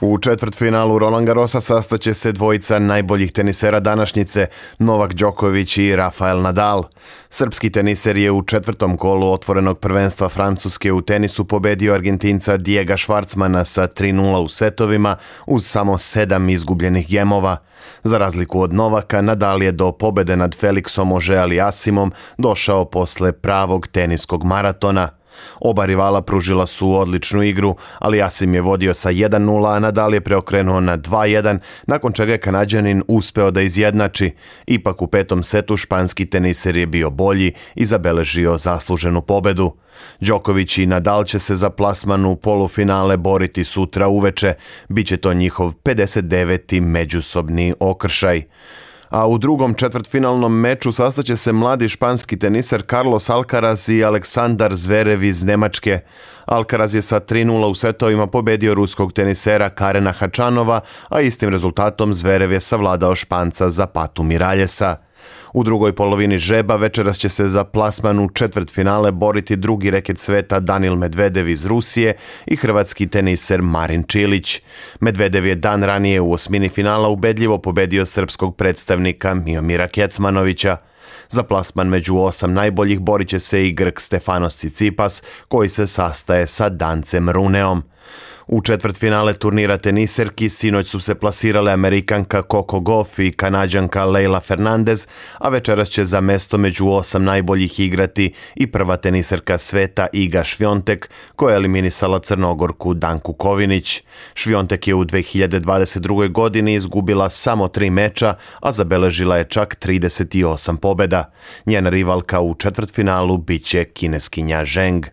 U četvrtfinalu Roland Garrosa sastaće se dvojica najboljih tenisera današnjice, Novak Đoković i Rafael Nadal. Srpski teniser je u četvrtom kolu otvorenog prvenstva Francuske u tenisu pobedio Argentinca Diego Schwartzmana sa 3-0 u setovima uz samo sedam izgubljenih gemova. Za razliku od Novaka, Nadal je do pobede nad Felixom Ože Asimom došao posle pravog teniskog maratona – Oba rivala pružila su odličnu igru, ali Asim je vodio sa 1-0, a Nadal je preokrenuo na 2-1, nakon čega je Kanadjanin uspeo da izjednači. Ipak u petom setu španski teniser je bio bolji i zabeležio zasluženu pobedu. Đoković i Nadal će se za plasman u polufinale boriti sutra uveče. Biće to njihov 59. međusobni okršaj a u drugom četvrtfinalnom meču sastaće se mladi španski teniser Carlos Alcaraz i Aleksandar Zverev iz Nemačke. Alcaraz je sa 3-0 u setovima pobedio ruskog tenisera Karena Hačanova, a istim rezultatom Zverev je savladao Španca za patu Miraljesa. U drugoj polovini žeba večeras će se za plasman u četvrt finale boriti drugi reket sveta Danil Medvedev iz Rusije i hrvatski teniser Marin Čilić. Medvedev je dan ranije u osmini finala ubedljivo pobedio srpskog predstavnika Miomira Kecmanovića. Za plasman među osam najboljih borit će se i Grk Stefanos Cicipas, koji se sastaje sa Dancem Runeom. U četvrtfinale turnira teniserki sinoć su se plasirale Amerikanka Coco Goff i Kanadjanka Leila Fernandez, a večeras će za mesto među osam najboljih igrati i prva teniserka sveta Iga Švjontek, koja je eliminisala Crnogorku Danku Kovinić. Švjontek je u 2022. godini izgubila samo tri meča, a zabeležila je čak 38 pobeda. Njena rivalka u četvrtfinalu biće kineskinja Zheng.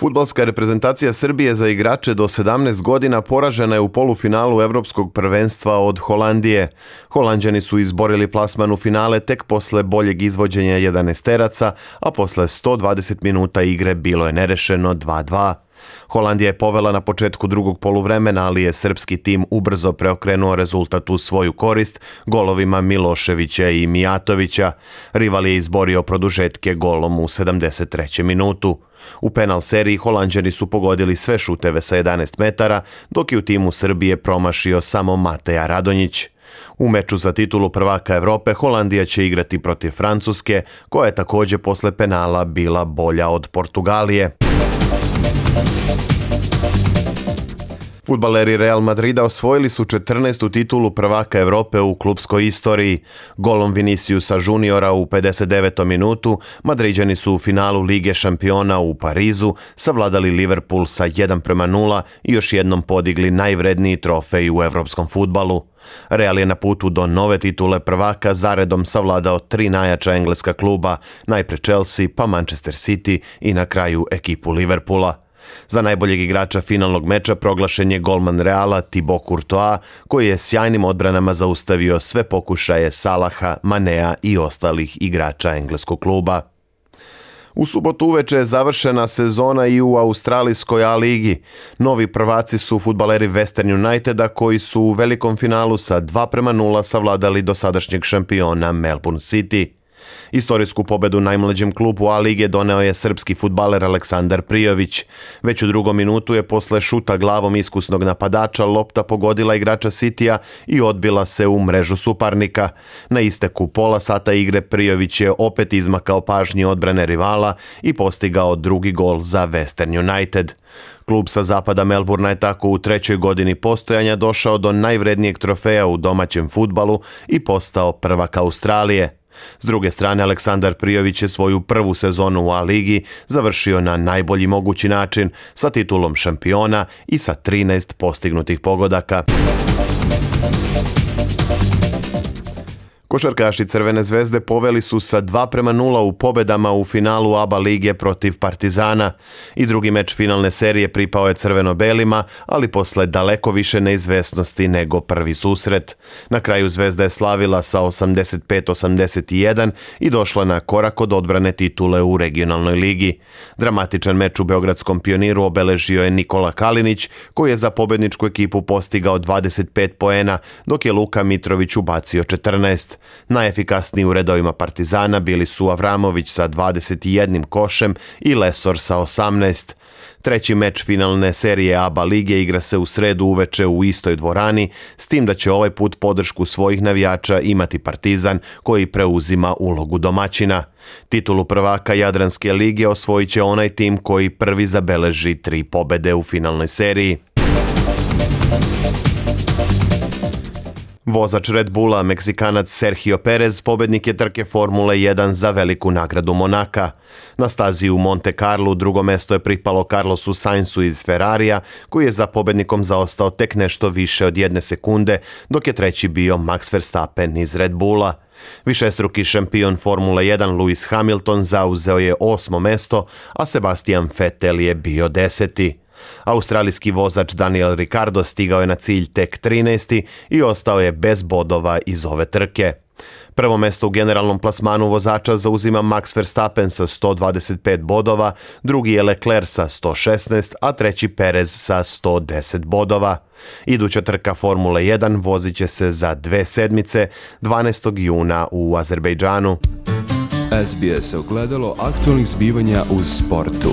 Futbalska reprezentacija Srbije za igrače do 17 godina poražena je u polufinalu Evropskog prvenstva od Holandije. Holandjani su izborili plasman u finale tek posle boljeg izvođenja 11 teraca, a posle 120 minuta igre bilo je nerešeno 2-2. Holandija je povela na početku drugog poluvremena, ali je srpski tim ubrzo preokrenuo rezultat u svoju korist golovima Miloševića i Mijatovića. Rival je izborio produžetke golom u 73. minutu. U penal seriji Holandjani su pogodili sve šuteve sa 11 metara, dok je u timu Srbije promašio samo Mateja Radonjić. U meču za titulu prvaka Evrope Holandija će igrati protiv Francuske, koja je takođe posle penala bila bolja od Portugalije. Thank you. Futbaleri Real Madrida osvojili su 14. titulu prvaka Evrope u klubskoj istoriji. Golom Viniciusa juniora u 59. minutu Madriđani su u finalu Lige šampiona u Parizu savladali Liverpool sa 1 prema 0 i još jednom podigli najvredniji trofej u evropskom futbalu. Real je na putu do nove titule prvaka zaredom savladao tri najjača engleska kluba, najpre Chelsea, pa Manchester City i na kraju ekipu Liverpoola. Za najboljeg igrača finalnog meča proglašen je golman Reala Thibaut Courtois, koji je sjajnim odbranama zaustavio sve pokušaje Salaha, Manea i ostalih igrača engleskog kluba. U subotu uveče je završena sezona i u Australijskoj A ligi. Novi prvaci su futbaleri Western Uniteda koji su u velikom finalu sa 2 prema 0 savladali dosadašnjeg šampiona Melbourne City. Istorijsku pobedu najmlađem klubu A lige doneo je srpski futbaler Aleksandar Prijović. Već u drugom minutu je posle šuta glavom iskusnog napadača lopta pogodila igrača Sitija i odbila se u mrežu suparnika. Na isteku pola sata igre Prijović je opet izmakao pažnji odbrane rivala i postigao drugi gol za Western United. Klub sa zapada Melburna je tako u trećoj godini postojanja došao do najvrednijeg trofeja u domaćem futbalu i postao prvak Australije. S druge strane, Aleksandar Prijović je svoju prvu sezonu u A-ligi završio na najbolji mogući način sa titulom šampiona i sa 13 postignutih pogodaka. Košarkaši Crvene zvezde poveli su sa 2 prema 0 u pobedama u finalu ABA lige protiv Partizana. I drugi meč finalne serije pripao je crveno-belima, ali posle daleko više neizvesnosti nego prvi susret. Na kraju zvezda je slavila sa 85-81 i došla na korak od odbrane titule u regionalnoj ligi. Dramatičan meč u Beogradskom pioniru obeležio je Nikola Kalinić, koji je za pobedničku ekipu postigao 25 poena, dok je Luka Mitrović ubacio 14. Najefikasniji u redovima Partizana bili su Avramović sa 21 košem i Lesor sa 18. Treći meč finalne serije ABA lige igra se u sredu uveče u istoj dvorani, s tim da će ovaj put podršku svojih navijača imati Partizan koji preuzima ulogu domaćina. Titulu prvaka Jadranske lige osvojit će onaj tim koji prvi zabeleži tri pobede u finalnoj seriji. Vozač Red Bulla, Meksikanac Sergio Perez, pobednik je trke Formule 1 za veliku nagradu Monaka. Na stazi u Monte Carlo drugo mesto je pripalo Carlosu Sainzu iz Ferrarija, koji je za pobednikom zaostao tek nešto više od jedne sekunde, dok je treći bio Max Verstappen iz Red Bulla. Višestruki šampion Formule 1 Lewis Hamilton zauzeo je osmo mesto, a Sebastian Vettel je bio deseti. Australijski vozač Daniel Ricardo stigao je na cilj tek 13. i ostao je bez bodova iz ove trke. Prvo mesto u generalnom plasmanu vozača zauzima Max Verstappen sa 125 bodova, drugi je Leclerc sa 116, a treći Perez sa 110 bodova. Iduća trka Formule 1 vozit će se za dve sedmice 12. juna u Azerbejdžanu. SBS ogledalo aktualnih zbivanja u sportu.